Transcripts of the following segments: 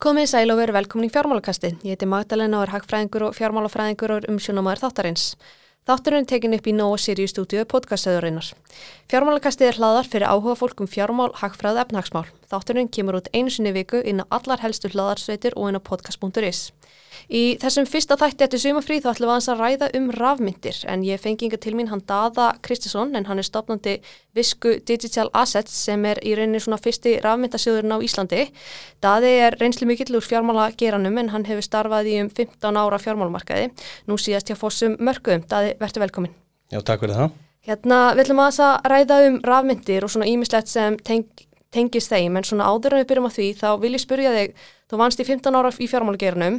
Komið sæl og veru velkomin í fjármálakasti. Ég heiti Magdalena og er hagfræðingur og fjármálafræðingur og umsjónamaður þáttarins. Þátturinn er tekin upp í Nóa Sirius stúdíu podcastöðurinnar. Fjármálakastið er hlaðar fyrir áhuga fólk um fjármál, hagfræð og efnahagsmál. Þátturinn kemur út einu sinni viku inn á allar helstu hlaðarsveitir og inn á podcast.is. Í þessum fyrsta þætti eftir sumafríð þá ætlum við að ræða um rafmyndir en ég fengi inga til mín hann Dada Kristisson en hann er stopnandi Visku Digital Assets sem er í rauninni svona fyrsti rafmyndasjóðurinn á Íslandi. Dadi er reynslu mikill úr fjármála geranum en hann hefur starfað í um 15 ára fjármálamarkaði. Nú síðast hjá Fossum Mörgum. Dadi, verður velkomin. Já, takk fyrir það. Hérna, við ætlum að ræða um rafmyndir og svona ímislegt sem teng, tengist þeim en svona áður en við byrjum á því þá vil ég spurja þig Þú vannst í 15 ára í fjármálagerinum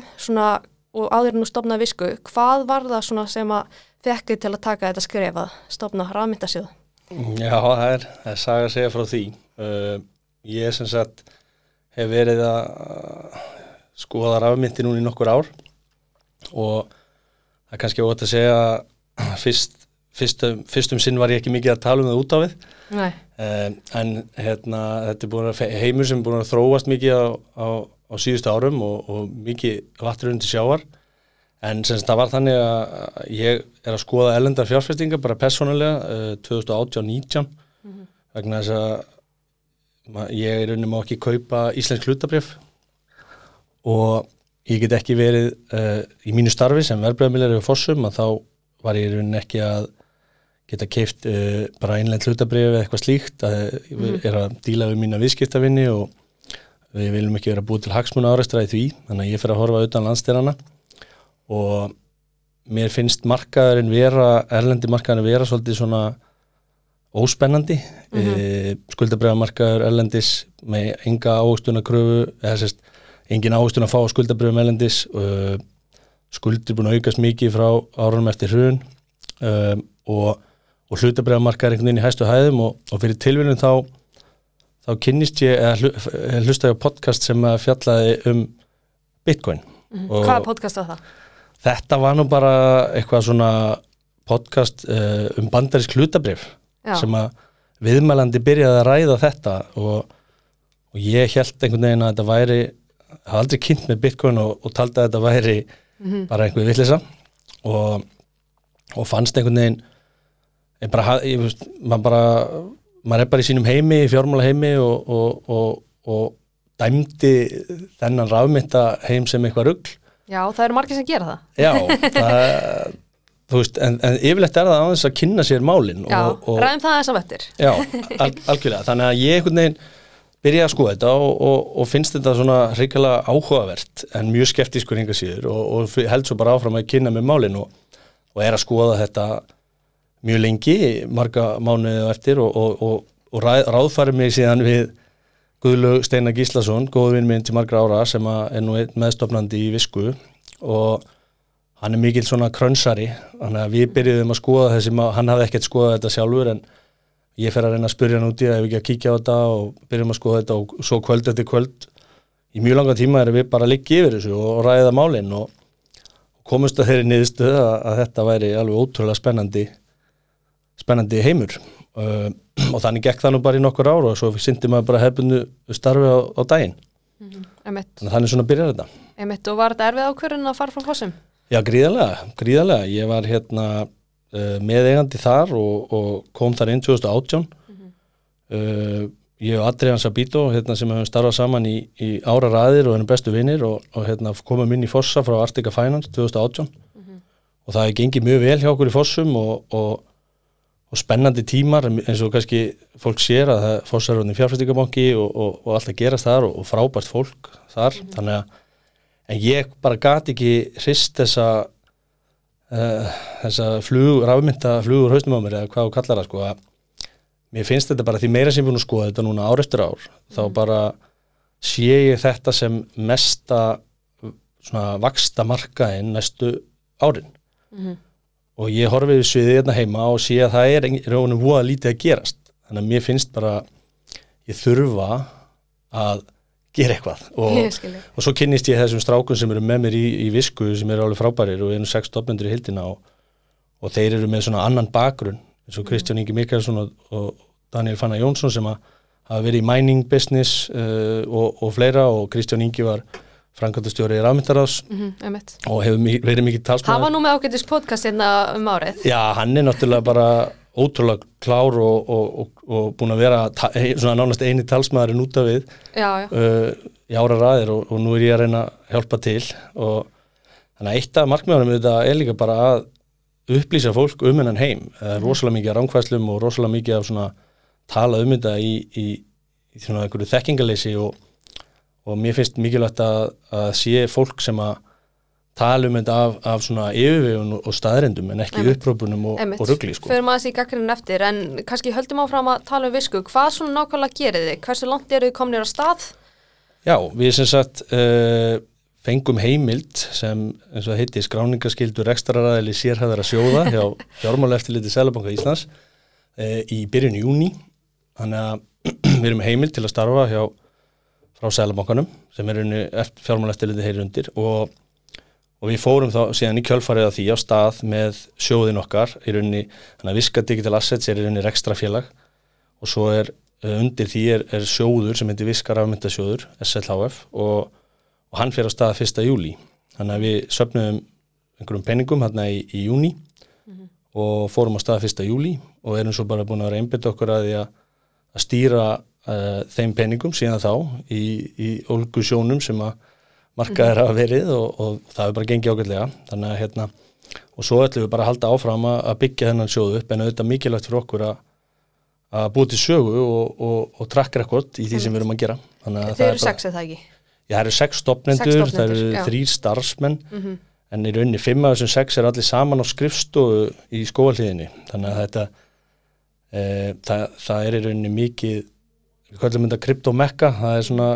og áður nú stopnaði visku. Hvað var það sem að fekkið til að taka þetta skref að stopna rafmyndasjóð? Já, það er, það er saga að segja frá því. Uh, ég sem sagt hef verið að skoða rafmyndi núna í nokkur ár og það er kannski ótt að segja að fyrst, fyrstum, fyrstum sinn var ég ekki mikið að tala um það út á við. Um, en hérna, þetta er búin að heimur sem er búin að þróast mikið á, á á síðustu árum og, og mikið vattur undir sjáar en sem það var þannig að ég er að skoða elendar fjárfestingar bara personulega uh, 2018-19 mm -hmm. vegna þess að ég er unni má ekki kaupa íslensk hlutabrjöf og ég get ekki verið uh, í mínu starfi sem verbreyðamilir yfir fossum að þá var ég unni ekki að geta keift uh, bara einlega hlutabrjöf eða eitthvað slíkt að mm -hmm. er að díla við mína viðskiptavinni og við viljum ekki vera búið til hagsmuna áreistra í því þannig að ég fyrir að horfa utan landstyrana og mér finnst markaðurinn vera erlendi markaðurinn vera svolítið svona óspennandi mm -hmm. e, skuldabriðamarkaður erlendis með enga áhugstuna kröfu eða sérst, engin áhugstuna að fá skuldabriðum erlendis e, skuldir búin að aukast mikið frá árunum eftir hrun e, og, og hlutabriðamarkaður einhvern veginn í hæstu hæðum og, og fyrir tilvíðunum þá þá kynnist ég að hlusta á podcast sem fjallaði um Bitcoin. Mm -hmm. Hvaða podcast var það? Þetta var nú bara eitthvað svona podcast uh, um bandarisk hlutabrif sem að viðmælandi byrjaði að ræða þetta og, og ég held einhvern veginn að þetta væri hafa aldrei kynnt með Bitcoin og, og taldi að þetta væri mm -hmm. bara einhver villisa og, og fannst einhvern veginn ég bara, ég, maður bara maður er bara í sínum heimi, í fjármála heimi og, og, og, og dæmdi þennan rafmynda heim sem eitthvað ruggl. Já, það eru margir sem gera það. Já, það, þú veist, en, en yfirlegt er það þess að kynna sér málinn. Já, ræðum það þess að vettir. Já, al, algjörlega, þannig að ég einhvern veginn byrja að skoða þetta og finnst þetta svona reykjala áhugavert en mjög skeptískur hinga síður og held svo bara áfram að kynna með málinn og er að skoða þetta mjög lengi, marga mánuðið eftir og, og, og, og ráðfæri mig síðan við Guðlaug Steinar Gíslason, góðvinn minn til margra ára sem er nú meðstofnandi í Visku og hann er mikil svona krönsari, þannig að við byrjuðum að skoða þessi, hann hafði ekkert skoðað þetta sjálfur en ég fer að reyna að spyrja hann út í að ef ekki að kíkja á þetta og byrjum að skoða þetta og svo kvöld eftir kvöld. Í mjög langa tíma erum við bara að liggja yfir þessu og ræða málinn og komumst að þeirri niðurstöð að, að þetta væri alveg ótrúlega spennandi spennandi heimur uh, og þannig gekk það nú bara í nokkur ára og svo syndi maður bara hefðbundu starfi á, á daginn mm -hmm. þannig að þannig svona byrjar þetta Emitt, Og var þetta erfið ákverðin að fara frá fossum? Já, gríðarlega, gríðarlega ég var hérna uh, með eigandi þar og, og kom þar inn 2018 mm -hmm. uh, ég og Adrián Sabito hérna, sem hefum starfað saman í, í ára ræðir og erum bestu vinnir og, og hérna, komum inn í fossa frá Artika Finance 2018 mm -hmm. og það er gengið mjög vel hjá okkur í fossum og, og og spennandi tímar eins og kannski fólk sér að það fórsar hún í fjárfæstingabanki og, og, og allt að gerast þar og, og frábært fólk þar mm -hmm. þannig að en ég bara gati ekki hrist þessa uh, þessa flug, rafmynda flugur hausnum á mér eða hvað þú kallar það sko að mér finnst þetta bara því meira sem við nú skoðum þetta núna ár eftir ár mm -hmm. þá bara sé ég þetta sem mesta svona vaksta markaðin næstu árin mm -hmm og ég horfið sviðið hérna heima og sé að það er raunum húa lítið að gerast. Þannig að mér finnst bara ég þurfa að gera eitthvað. Og, og svo kynnist ég þessum strákun sem eru með mér í, í visku sem eru alveg frábærir og einu sex stopnendur í hildina og, og þeir eru með svona annan bakgrunn eins og Kristján Ingi Mikkelson og, og Daniel Fanna Jónsson sem hafa verið í mining business uh, og fleira. Og Kristján Ingi var Frankværtastjóri í rafmyndarás mm -hmm, og hefur verið mikið talsmaður. Það var nú með ágættis podcast hérna um árið. Já, hann er náttúrulega bara ótrúlega klár og, og, og, og búin að vera svona nánast eini talsmaðurinn út af við já, já. Uh, í ára ræðir og nú er ég að reyna að hjálpa til og þannig að eitt af markmjöðunum þetta er líka bara að upplýsa fólk um hennan heim. Er rosalega mikið af ránkvæslum og rosalega mikið af svona tala um þetta í, í, í svona einhverju þekkingaleysi og, og mér finnst mikilvægt að, að sé fólk sem að tala um þetta af, af svona yfirvegun og staðrendum en ekki upprópunum og, og ruggli sko. Fyrir maður þessi í gaggrinin eftir en kannski höldum áfram að tala um visku hvað svona nákvæmlega gerir þið? Hversu langt eru þið kominir á stað? Já, við sem sagt uh, fengum heimild sem eins og heiti skráningaskildur ekstraræðili sérhæðara sjóða hjá fjármála eftirliti Sælabanka Íslands uh, í byrjun júni þannig að við erum heimild til að starfa hjá frá Sælabankanum sem er fjármála eftirliti heyrir undir og og við fórum þá síðan í kjölfarið á því á stað með sjóðin okkar í rauninni, þannig að Viska Digital Assets er í rauninni rekstra félag og svo er uh, undir því er, er sjóður sem heitir Viska Rafmyndasjóður SLHF og, og hann fyrir á stað 1. júli, þannig að við söpnum einhverjum penningum hérna í, í júni mm -hmm. og fórum á stað 1. júli og erum svo bara búin að vera einbit okkur að, að stýra uh, þeim penningum síðan þá í, í olgu sjónum sem að markaðir hafa verið og, og það hefur bara gengið ágætlega. Þannig að hérna og svo ætlum við bara að halda áfram að byggja þennan sjóðu upp en auðvitað mikilvægt fyrir okkur að að búið til sögu og, og, og track record í því sem við erum að gera. Þeir eru sex eða ekki? Já, það eru sex stopnendur, það eru þrýr starfsmenn. Mm -hmm. en í rauninni fimm af þessum sex er allir saman á skrifstofu í skóalíðinni þannig að þetta e, það, það er í rauninni mikið er þetta kryptomekka það er svona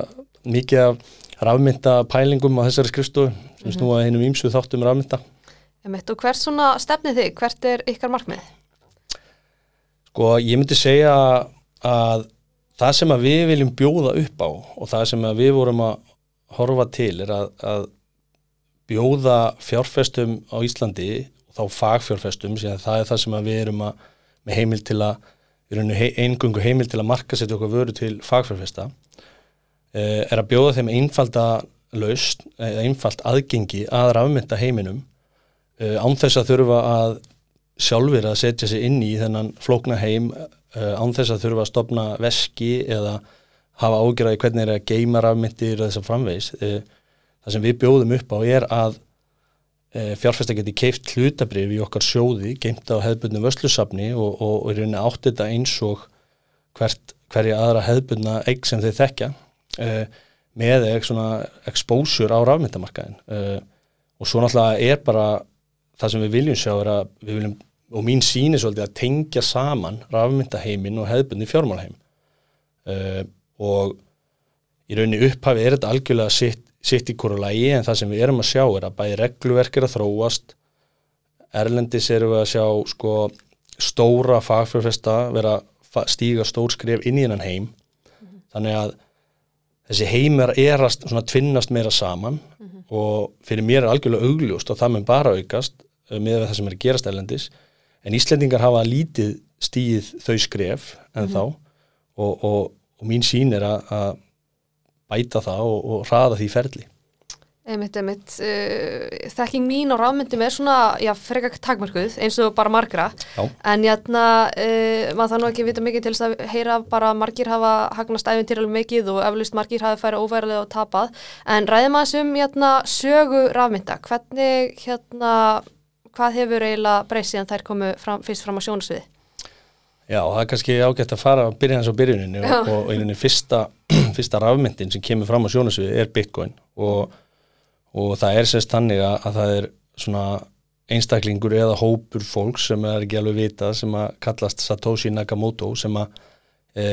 mikið af rafmynda pælingum á þessari skrifstofu sem mhm. snúa hennum ímsu þáttum rafmynda Og hvert svona stefnið þig? Hvert er ykkar markmið? Sko ég myndi segja að það sem að við viljum bjóða upp á og það sem að við vorum að horfa til er að, að bjóða fjárfestum á Íslandi þá fagfjárfestum það er það sem að við erum að með heimil til að eingungu heimil til að marka setja okkur vöru til fagfjárfesta Eh, er að bjóða þeim einfalda laust, einfald aðgengi að rafmynda heiminum eh, án þess að þurfa að sjálfur að setja sig inn í þennan flókna heim eh, án þess að þurfa að stopna veski eða hafa ágjörði hvernig er að geima rafmyndir og þess að framvegs. Það sem við bjóðum upp á er að fjárfesta geti keift hlutabrif í okkar sjóði, geimt á hefðbundnu vöslusafni og, og, og í rauninni átt þetta eins og hvert, hverja aðra hefðbundna eigg sem þeir þekkja uh, með svona exposure á rafmyndamarkaðin uh, og svo náttúrulega er bara það sem við viljum sjá er að við viljum, og mín sín er svolítið að tengja saman rafmyndaheimin og hefðbundi fjármálheim uh, og í rauninni upphafi er þetta algjörlega sitt, sitt í hverju lægi en það sem við erum að sjá er að bæði regluverk er að þróast Erlendis erum við að sjá sko stóra fagfjörfesta vera stíga stór skrif inn í hennan heim mm -hmm. þannig að þessi heimar er að tvinnast meira saman mm -hmm. og fyrir mér er algjörlega augljóst og það mun bara aukast eh, með það sem er að gerast erlendis en Íslendingar hafa lítið stíð þau skref en mm -hmm. þá og, og, og mín sín er að, að bæta það og, og hraða því ferli Einmitt, einmitt. Uh, þekking mín á rafmyndum er svona, já, frekar takmarkuð eins og bara margra, já. en jætna, uh, maður það nú ekki vita mikið til þess að heyra bara margir hafa hagnast æfintýralega mikið og eflust margir hafa færa óværilega og tapað, en ræðum að þessum, jætna, sögu rafmynda, hvernig, hérna, hvað hefur eiginlega breyst síðan þær komu fram, fyrst fram á sjónasviði? Já, það er kannski ágætt að fara að byrja hans á byrjuninu og, og einnig fyrsta, fyrsta rafmyndin sem kemur fram á sjónasviði er Bitcoin og og það er sérst þannig að, að það er svona einstaklingur eða hópur fólks sem er ekki alveg vita sem að kallast Satoshi Nakamoto sem að e,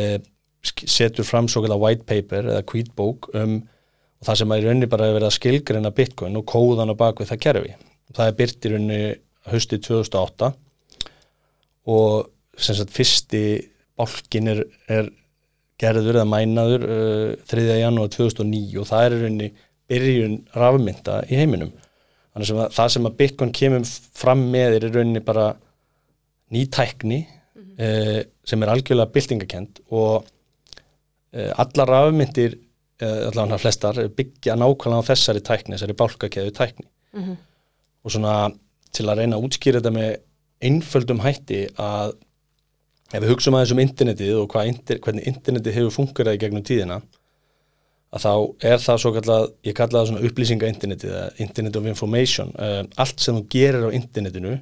setur fram svo kalla white paper eða hvítbók um og það sem að í rauninni bara hefur verið að skilgrina bitcoin og kóðan á bakvið það kerfi. Það er byrt í rauninni hösti 2008 og sem sagt fyrsti bálkin er, er gerður eða mænaður uh, 3. janúar 2009 og það er rauninni byrjun rafmynda í heiminum þannig sem að það sem að Bitcoin kemur fram með er rauninni bara nýtækni mm -hmm. eh, sem er algjörlega byltingakent og eh, alla rafmyndir allavega flestar, byggja nákvæmlega á þessari tækni, þessari bálkakeðu tækni mm -hmm. og svona til að reyna að útskýra þetta með einföldum hætti að ef við hugsaum aðeins um internetið og inter, hvernig internetið hefur fungerað í gegnum tíðina að þá er það svo kallað, ég kalla það svona upplýsinga internetið, internet of information. Uh, allt sem þú gerir á internetinu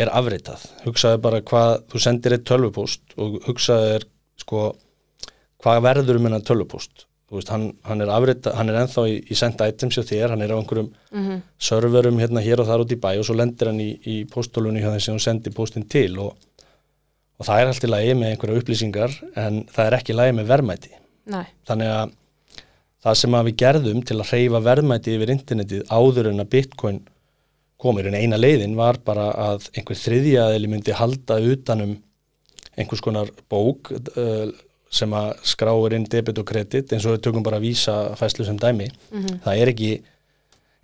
er afritað. Hugsaðu bara hvað, þú sendir eitt tölvupóst og hugsaðu er sko hvað verður um hennar tölvupóst Veist, hann, hann, er afrita, hann er enþá í, í send items hjá þér, hann er á einhverjum mm -hmm. serverum hérna hér og þar út í bæ og svo lendir hann í, í postólunni hjá þess að hann sendir postin til og, og það er allt í lagi með einhverja upplýsingar en það er ekki lagi með verðmæti Nei. þannig að það sem að við gerðum til að reyfa verðmæti yfir internetið áður en að bitcoin komir en eina leiðin var bara að einhver þriðjaðili myndi halda utanum einhvers konar bók uh, sem að skráir inn debit og kredit eins og við tökum bara að vísa fæslu sem dæmi mm -hmm. það er ekki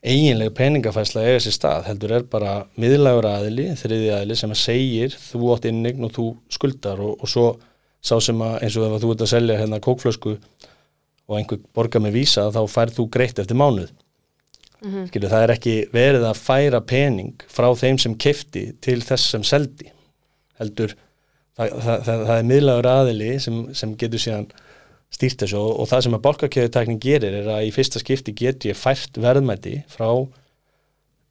eiginlega peningafæsla eiga sér stað heldur er bara miðlægur aðili þriði aðili sem að segir þú átt innign og þú skuldar og, og svo sá sem að eins og ef þú ert að selja hérna kókflösku og einhver borgar með vísa þá færð þú greitt eftir mánuð mm -hmm. Skilu, það er ekki verið að færa pening frá þeim sem kefti til þess sem seldi heldur það, það, það, það er miðlagur aðili sem, sem getur síðan stýrt þessu og, og það sem að bálkakjöðutækning gerir er að í fyrsta skipti getur ég fært verðmætti frá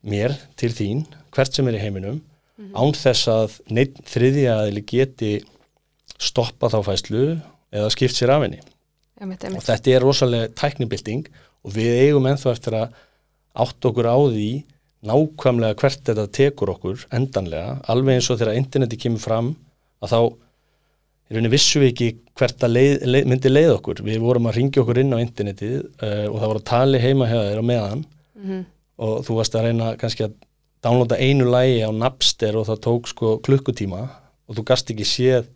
mér til þín, hvert sem er í heiminum mm -hmm. án þess að neitt þriðja aðili geti stoppa þá fæslu eða skipt sér af henni og þetta er rosalega tæknibilding og við eigum enþá eftir að átt okkur á því nákvæmlega hvert þetta tekur okkur endanlega, alveg eins og þegar interneti kemur fram að þá í rauninni vissu við ekki hvert að leið, leið, myndi leið okkur. Við vorum að ringja okkur inn á internetið uh, og það voru tali heima þér á meðan mm -hmm. og þú varst að reyna kannski að downloada einu lægi á Napster og það tók sko klukkutíma og þú gast ekki séð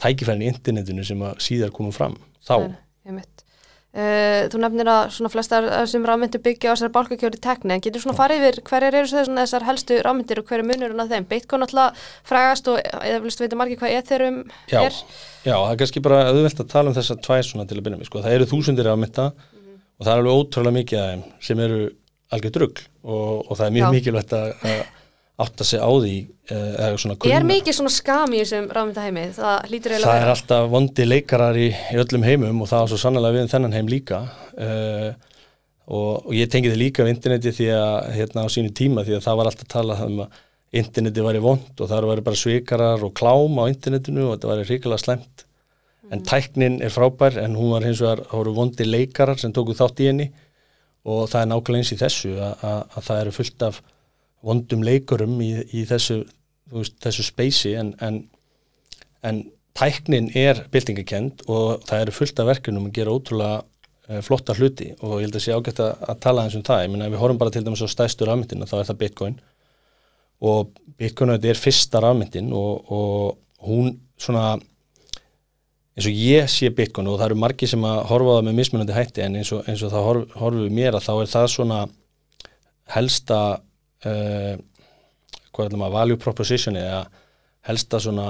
tækifærin í internetinu sem að síðar komum fram. Þá. Nei, Uh, þú nefnir að svona flestar sem rafmyndir byggja á þessari bálkakjóri tekni en getur svona farið yfir hverjar eru þessar helstu rafmyndir og hverju munur hann að þeim Bitcoin alltaf frægast og eða vilstu veit margir hvað Ethereum já, er Já, það er kannski bara auðvelt að tala um þessar tvær svona til að byrja með sko. það eru þúsundir rafmynda mm -hmm. og það er alveg ótrúlega mikið af þeim sem eru algjör drugg og, og það er mjög mikilvægt að átt að segja á því uh, Er mikið svona skam í þessum rafmyndaheimi? Það Það er alltaf vondi leikarar í, í öllum heimum og það var svo sannlega við þennan heim líka uh, og, og ég tengi þið líka við interneti því að hérna á sínu tíma því að það var alltaf að tala um að interneti væri vond og það væri bara svikarar og klám á internetinu og þetta væri hrikalega slemt mm. en tæknin er frábær en hún var hins vegar, það voru vondi leikarar sem tóku þátt í henni og það er nákvæmlega eins í þessu að, að það eru fullt af vondum leikurum í, í þessu, veist, þessu speysi en, en, en tæknin er byltingakend og það eru fullt af verkunum að gera ótrúlega uh, flotta hluti og ég held að sé ágætt að, tala eins um það, ég minna ef við horfum bara til dæmis á stæstur rafmyndin þá er það bitcoin. Og bitcoin er fyrsta rafmyndin og, og hún svona eins og ég sé bitcoin og það eru margi sem að horfa það með mismunandi hætti en eins og, eins og það horf, horfum við mér að þá er það svona helsta uh, hvað er það maður, value proposition eða helsta svona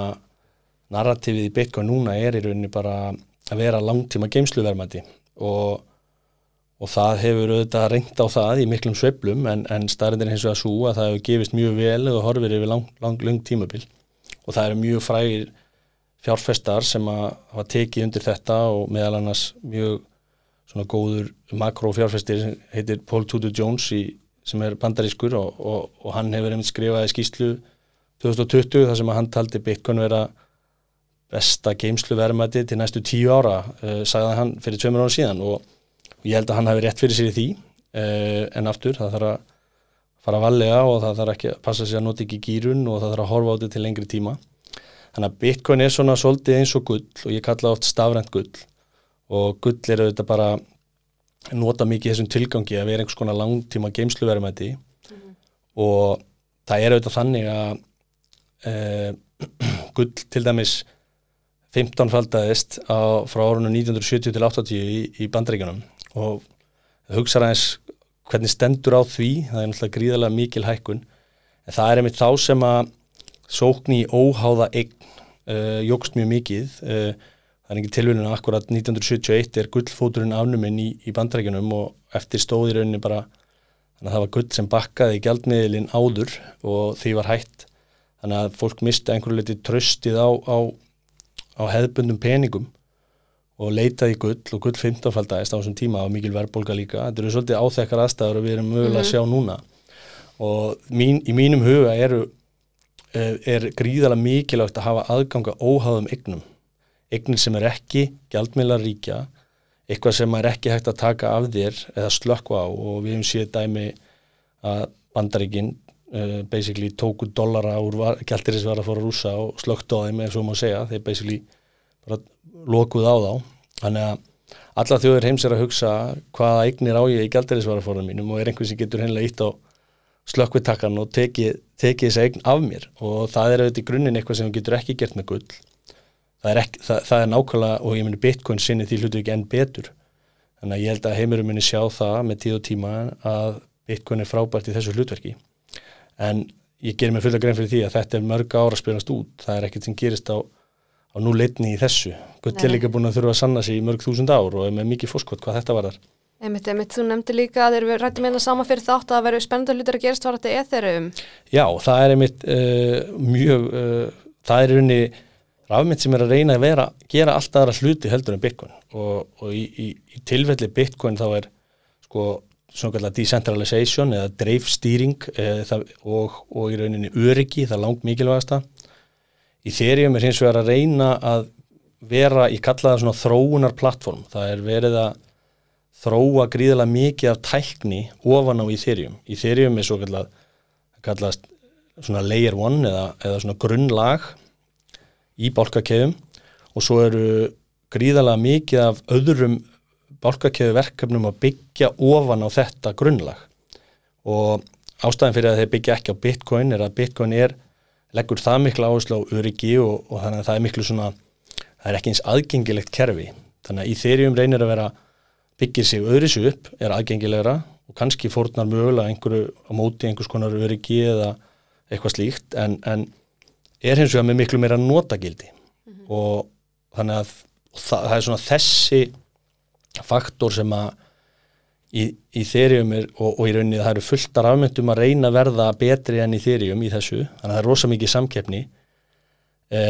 narrativið í Bitcoin núna er í rauninni bara að vera langtíma geimsluvermandi og, og það hefur auðvitað reynd á það í miklum sveplum en, en staðrindir hins vegar svo að það hefur gefist mjög vel og horfir yfir lang, lang, lang tímabil. Og það eru mjög frægir fjárfestar sem að hafa tekið undir þetta og meðal annars mjög svona góður makrofjárfestir heitir Paul Tudor Jones í sem er bandarískur og, og, og hann hefur einmitt skrifaði skýslu 2020 þar sem að hann taldi Bitcoin vera besta geimslu verðmæti til næstu tíu ára uh, sagði hann fyrir tveimur ára síðan og, ég held að hann hafi rétt fyrir sér í því uh, en aftur það þarf að fara valega og það þarf ekki að passa sig að nota ekki gýrun og það þarf að horfa á þetta til lengri tíma. Þannig að Bitcoin er svona svolítið eins og gull og ég kalla oft stafrænt gull og gull er auðvitað bara nota mikið þessum tilgangi að vera einhvers konar langtíma geimsluverðmæti mm -hmm. og það er auðvitað þannig að e, gull til dæmis 15 faldaðist á, frá árunum 1970 til 80 í, í bandreikunum og hugsaður aðeins hvernig stendur á því, það er náttúrulega gríðarlega mikil hækkun, en það er einmitt þá sem að sókn í óháða eign uh, jógst mjög mikið uh, það það er ekki tilvíðin að akkurat 1971 er gullfóturinn afnuminn í, í bandrækjunum og eftir stóði rauninni bara þannig að það var gull sem bakkaði í gjaldmiðlinn áður og því var hægt þannig að fólk misti einhverju liti tröstið á, á, á hefðbundum peningum og leitaði gull og gull 15 faldæðist á þessum tíma og mikil verðbólka líka. Þetta eru svolítið áþekkar aðstæður og við erum mögulega að sjá núna. Og mín, í mínum huga eru eh, er gríðalega mikilvægt að hafa aðganga óháðum eignum eignir sem er ekki gjaldmiðlar ríkja eitthvað sem er ekki hægt að taka af þér eða slökku á. Og við hefum séð dæmi að bandaríkinn uh, basically tóku dollara úr gæltirisverða fór að rúsa og slögt á þeim eins og maður segja, þeir basically bara lokuð á þá. Þannig að alla þjóður heims er að hugsa hvaða eignir á ég í gæltirisverða fórðan mínum? Og er einhvers sem getur hennilega ítt á slökkvittakkan og tekið teki þessi eign af mér? Og það er auðvitað í grunninn eitthvað sem getur ekki gert með gull það er, ekki, það, það er nákvæmlega og ég meni bitcoin sinni því hlutu ekki enn betur. Þannig að ég held að heimurum muni sjá það með tíð og tíma að bitcoin er frábært í þessu hlutverki. En ég ger mér fulla grein fyrir því að þetta er mörg ára spilast út. Það er ekkert sem gerist á, á núleitni í þessu. Gull er líka búin að þurfa að sanna sig í mörg þúsund ár og er með mikið fórskot hvað þetta var þar Einmitt, einmitt, þú nefndi líka að þeir eru rætti meina sama fyrir þátt að veru spennandi hlutir að gerast var þetta etherum Já, það er einmitt uh, mjög uh, það er unni rafmynd sem er að reyna að vera gera allt aðra hluti heldur en Bitcoin og, og í, í, í tilfelli Bitcoin þá er sko svona kallar decentralization eða dreifstýring eða, og, og í rauninni öryggi, það er langt mikilvægasta. Í Ethereum er hins vegar að reyna að vera í kallaða svona þróunar plattform. Það er verið að þróa gríðilega mikið af tækni ofan á Ethereum. Ethereum er svo kallað, kallast svona layer one eða, eða svona grunnlag í bálkakefum og svo eru gríðilega mikið af öðrum bálkakjöðu verkefnum að byggja ofan á þetta grunnlag. Og ástæðin fyrir að þeir byggja ekki á bitcoin er að bitcoin er leggur það miklu áherslu á öryggi og, og þannig að það er miklu svona það er ekki eins aðgengilegt kerfi. Þannig að Ethereum reynir að vera byggir sig öðris upp, er aðgengilegra og kannski fórnar mögulega einhverju á móti einhvers konar öryggi eða eitthvað slíkt. En, en er hins vegar með miklu meira notagildi. Mm -hmm. og þannig að það, það er svona þessi faktor sem að í, í þeirrium er og, og í rauninni það eru fulltar afmyndum að reyna að verða betri enn í þeirrium í þessu þannig að það er rosa mikið samkeppni. E,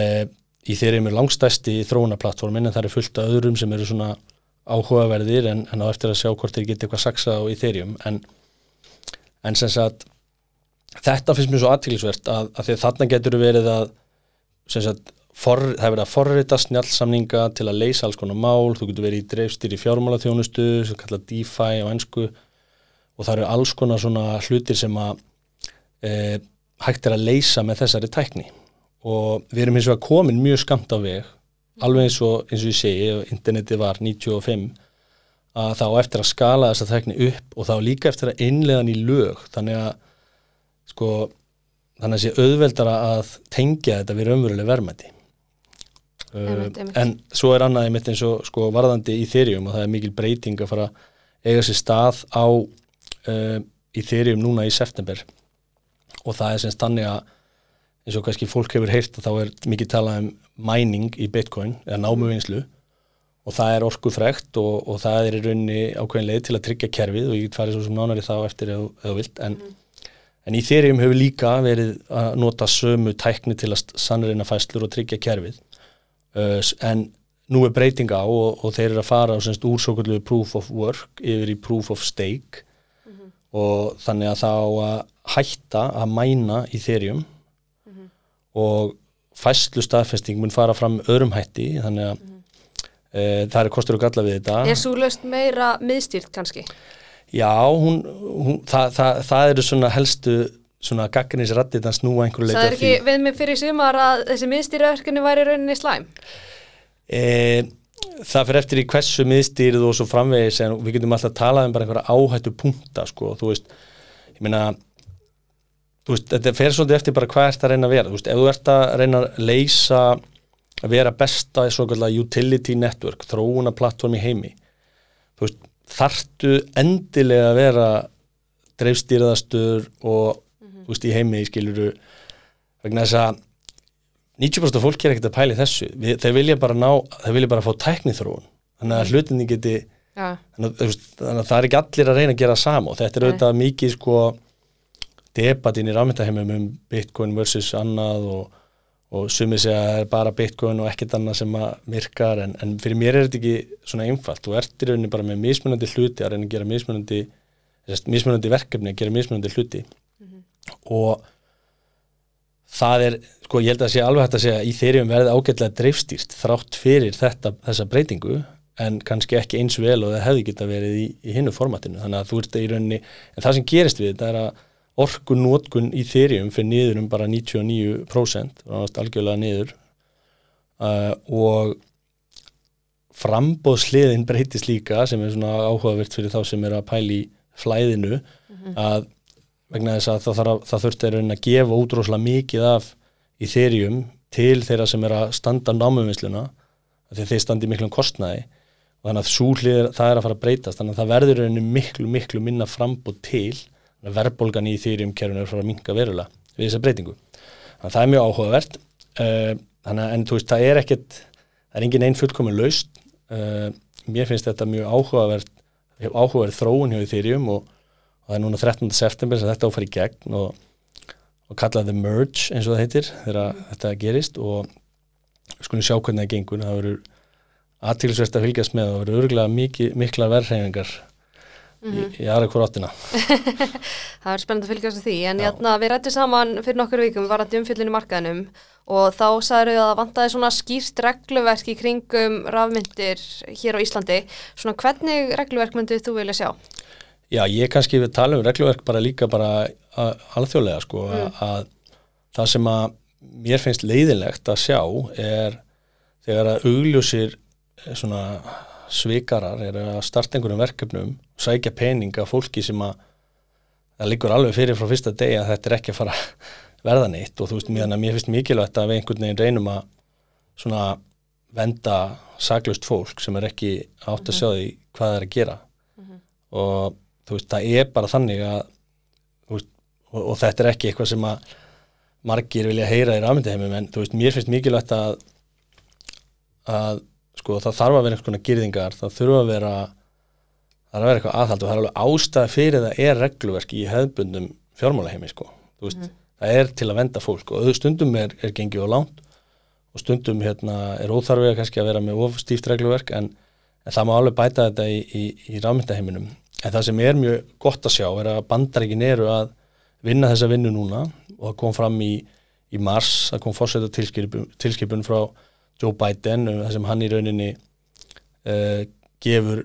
í þeirrium er langstæsti þróunaplattformin en það eru fullt af öðrum sem eru svona áhugaverðir en, en á eftir að sjá hvort þeir geta eitthvað saksa á í þeirrium en, en sem sagt þetta finnst mér svo aðtílisvert að, að þarna getur verið að sagt For, það er verið að forrita snjálfsamninga til að leysa alls konar mál, þú getur verið í dreifstýri fjármálaþjónustu sem kalla DeFi á ennsku og það eru alls konar svona hlutir sem að e, hægt er að leysa með þessari tækni. Og við erum eins og að komin mjög skamt á veg, alveg eins og eins og ég segi, interneti var 95 að þá eftir að skala þessa tækni upp og þá líka eftir að innlegan í lög, þannig að sko, þannig að sé auðveldara að tengja þetta við raunveruleg verðmætti einmitt. en svo er annað einmitt eins og sko, varðandi í þyrjum og það er mikil breyting að fara eiga sér stað á uh, í þyrjum núna í september og það er semst þannig að eins og kannski fólk hefur heyrt að þá er mikið talað um mining í bitcoin eða námuvinslu og það er orkuð frekt og, og það er í rauninni ákveðin leið til að tryggja kerfið og ég get farið svo sem nánari þá eftir eða vilt en, mm. En í þyrjum hefur líka verið að nota sömu tækni til að sannreina fæslur og tryggja kerfið uh, en nú er breytinga á og, og þeir eru að fara semst, úr svo kallu proof of work yfir í proof of stake mm -hmm. og þannig að það á að hætta að mæna í þerjum mm -hmm. og fæslu staðfesting mun fara fram öðrum hætti þannig að mm -hmm. uh, það er kostur og galla við þetta Er svo löst meira miðstýrt kannski? Já, hún, hún, það, það, það eru svona helstu svona gaggrinisrættið að snúa einhverju leita því. Það er ekki við mig fyrir sumar að þessi miðstýraverkinu væri rauninni slæm? E, það fyrir eftir í hversu miðstýrið og svo framvegis en við getum alltaf að tala um bara einhverja áhættu punta sko, þú veist, ég meina þú veist, þetta fer svolítið eftir bara hvað ert að reyna að vera, þú veist, ef þú ert að reyna að leysa, að vera besta í svona utility network, þróuna plattform í heimi, þú veist, þartu endilega að vera dreifstýrðastur og veist, í heimi skiluru vegna þess að 90% af fólki er ekkert að pæli þessu. Við, þeir vilja bara ná, þeir vilja bara fá tækniþróun. Þannig að hlutinni geti Já, þannig að, veist, þannig að það er ekki allir að reyna að gera sama og þetta er Nei. auðvitað mikið sko debatinn í rafmyndaheimum um bitcoin versus annað og, og sumið segja að það er bara bitcoin og ekkert annað sem að virkar en, en fyrir mér er þetta ekki svona einfalt. Þú ert í rauninni bara með mismunandi hluti að reyna að gera mismunandi, þess, mismunandi verkefni að gera mismunandi hluti. Og það er, sko ég held að sé alveg hægt að segja í þeirrium verði ágætlega dreifstýrt þrátt fyrir þetta, þessa breytingu en kannski ekki eins vel og það hefði geta verið í, í hinnu formatinu. Þannig að þú ert í rauninni, en það sem gerist við þetta er að orkun nótkun í þeirrium fyrir niður um bara 99% og náttúrulega algjörlega niður. Uh, og frambóðsliðin breytist líka sem er svona áhugavert fyrir þá sem er að pæli flæðinu að vegna þess að það, það þurfti að raunin að gefa útróslega mikið af í þeirjum til þeirra sem er að standa námuvinsluna að þeir standi miklum kostnaði. Og þannig að súlið það er að fara að breytast þannig að það verður raunin miklu miklu minna frambóð til verðbólgan í þeirjum kerfinu er fara að minka verulega við þessa breytingu. Þannig að það er mjög áhugavert. Uh, að en þú veist það er ekkert það er engin einn fullkomin laust uh, mér finnst þetta mjög áhugavert áhugaverð þróun hjá þeirjum og og það er núna 13. september sem þetta áfæri í gegn og, og kallað The Merge eins og það heitir þegar þetta gerist. Og við skulum sjá hvernig það gengur. Það verður aðtilsvert að fylgjast með. Og verður örgulega mikið, mikla verðhreyfingar í, í aðra hvort áttina. Það er spennandi að fylgjast því. En Já. játna, við rættum saman fyrir nokkur vikum var að umfyllinu markaðinum og þá sagður við að vantaði svona skýrt regluverk í kringum rafmyndir hér á Íslandi. Svona hvernig regluverk myndið þú vilja sjá? Já, ég kannski við tala um regluverk bara líka bara alþjóðlega sko að, að það sem að mér finnst leiðilegt að sjá er þegar að augljósir eh, svona svikarar er að starta einhverjum verkefnum sækja peninga fólki sem að það liggur alveg fyrir frá fyrsta degi að þetta er ekki að fara að verða neitt og þú veist, mér, mér finnst mikilvægt að við einhvern veginn reynum að svona venda saklaust fólk sem er ekki átt að sjá því hvað það er að gera. Og þú veist, það er bara þannig að veist, og, og þetta er ekki eitthvað sem að margir vilja heyra í rafmyndaheimum en þú veist, mér finnst mikilvægt að að sko það þarf að vera einhvers konar gyrðingar, það þurfa að vera það er að vera eitthvað aðhald og það er alveg ástæða fyrir það er regluverk í hefðbundum fjármálaheimi sko, þú veist það er til að venda fólk og stundum er, er gengið á langt og stundum hérna er óþarfið kannski að vera með of stíft regluverk en, en það má alveg bæta þetta í, í, í rafmyndaheiminum en það sem er mjög gott að sjá er að bandaríkin eru að vinna þessa vinnu núna og það kom fram í, í mars, það kom tilskipun, tilskipun frá Joe Biden um það sem hann í rauninni uh, gefur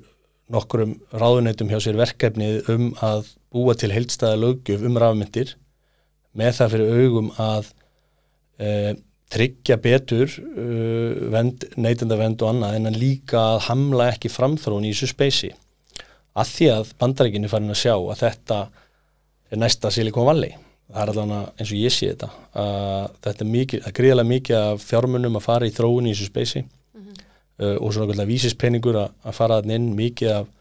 nokkurum ráðuneytum hjá sér verkefnið um að búa til heildstæða löggjöf um rafmyndir með það fyrir augum að uh, tryggja betur uh, vend, neytenda vend og annað en líka að hamla ekki framþróun í þessu speysi. Að því að bandarækinni farin að sjá að þetta er næsta Silicon Valley það er allavega eins og ég sé þetta að þetta er mikið, það er gríðarlega mikið af fjármunum að fara í þróun í þessu speysi uh, og svona okkurlega vísispenningur að, að fara þannig inn mikið af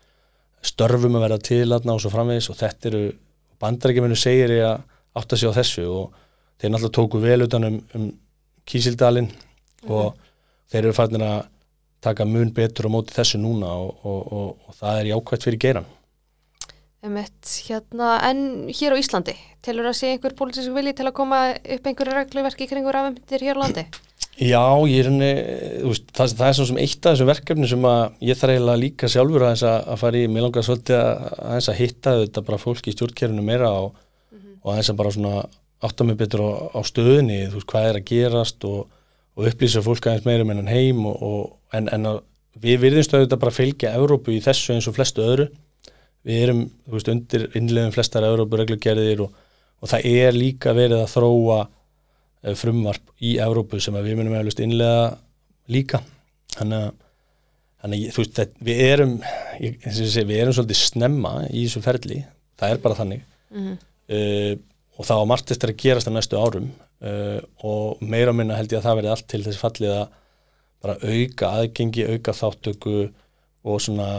störfum að verða til þarna og svo framvegis. Og þetta eru, bandarækjuminu segir ég að átta sig á þessu og þeir náttúrulega tóku vel utan um, um Kísildalinn. Og þeir eru farin að taka mun betur á móti þessu núna og, og, og, og það er jákvæmt fyrir geiran Emmett, hérna, en hér á Íslandi, telur að sé einhver pólitísku vilji til að koma upp einhverju regluverki kringu rafmyndir hér á landi? Já, ég veist, það, það er svona sem eitt af þessum verkefni sem að ég þarf eiginlega líka sjálfur að, að fara í, mér langar svolítið að að hitta þetta bara fólki í stjórnkerfinu meira og, og aðeins að bara svona átta mig betur á, á stöðinni, þú veist, hvað er að gerast og, og upplýsa fólk aðeins meira með hennan heim og, og en, en að við virðumst auðvitað bara að fylgja Evrópu í þessu eins og flestu öðru við erum, veist, undir innlegum flestar Evrópu reglugerðir og, og það er líka verið að þróa eh, frumvarp í Evrópu sem við munum eflust innlega líka. Þannig að, við erum segi, við erum svolítið snemma í þessu ferli, það er bara þannig. Mm uh, og það á margt eftir að gerast á næstu árum. Uh, og meira minna held ég að það verði allt til þessi fallið að bara auka aðgengi, auka þáttöku og svona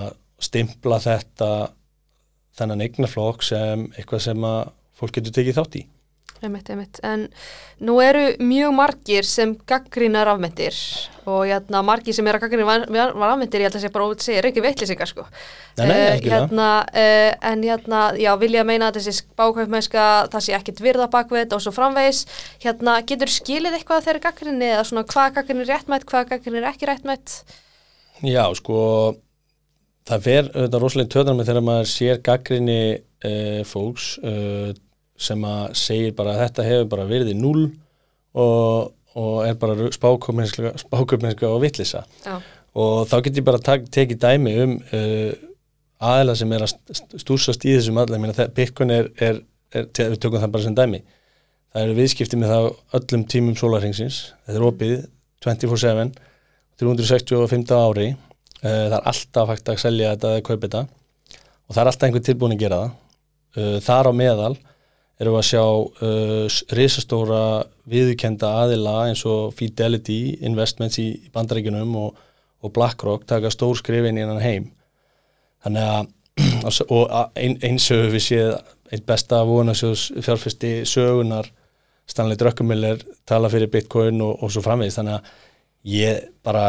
stimpla þetta þennan eignaflokk sem eitthvað sem að fólk getur tekið þátt í Einmitt, einmitt. En nú eru mjög margir sem gaggrina rafmyndir og jæna, margir sem eru að gaggrina rafmyndir, ég held að það sé bara óvitt að segja, er ekki veitlisingar sko. Nei, nei, ekki það. Hérna, uh, en hérna, já, vilja meina að þessi bákvæfmennska, það sé ekkit virða bakveit og svo framvegis. Hérna, getur skilið eitthvað þegar gaggrinni eða svona hvað gaggrinni er réttmætt, hvað gaggrinni er ekki réttmætt? Já, sko, það fer auðvitað rosalega töðan með þegar maður sér gaggrinni uh, fólks, uh, sem að segir bara að þetta hefur bara verið í null og, og er bara spáköpmennska og vittlisa og þá getur ég bara tekið dæmi um uh, aðela sem er að stúsast í þessum allar Bitcoin er, er, er, við tökum það bara sem dæmi. Það eru viðskipti með það öllum tímum sólarhengsins, þetta er opið 24-7 365 ári það er alltaf hægt að selja þetta eða kaupa þetta. Og það er alltaf einhver tilbúin að gera það. Uh, þar á meðal erum við að sjá uh, risastóra viðkenda aðila eins og Fidelity Investments í bandaríkunum og, og BlackRock taka stór skrifin innan heim. Þannig að og ein, eins og við séð einn besta vonasjós fjárfesti sögunar Stanley Druckenmiller tala fyrir Bitcoin og, og svo framvegist þannig að ég bara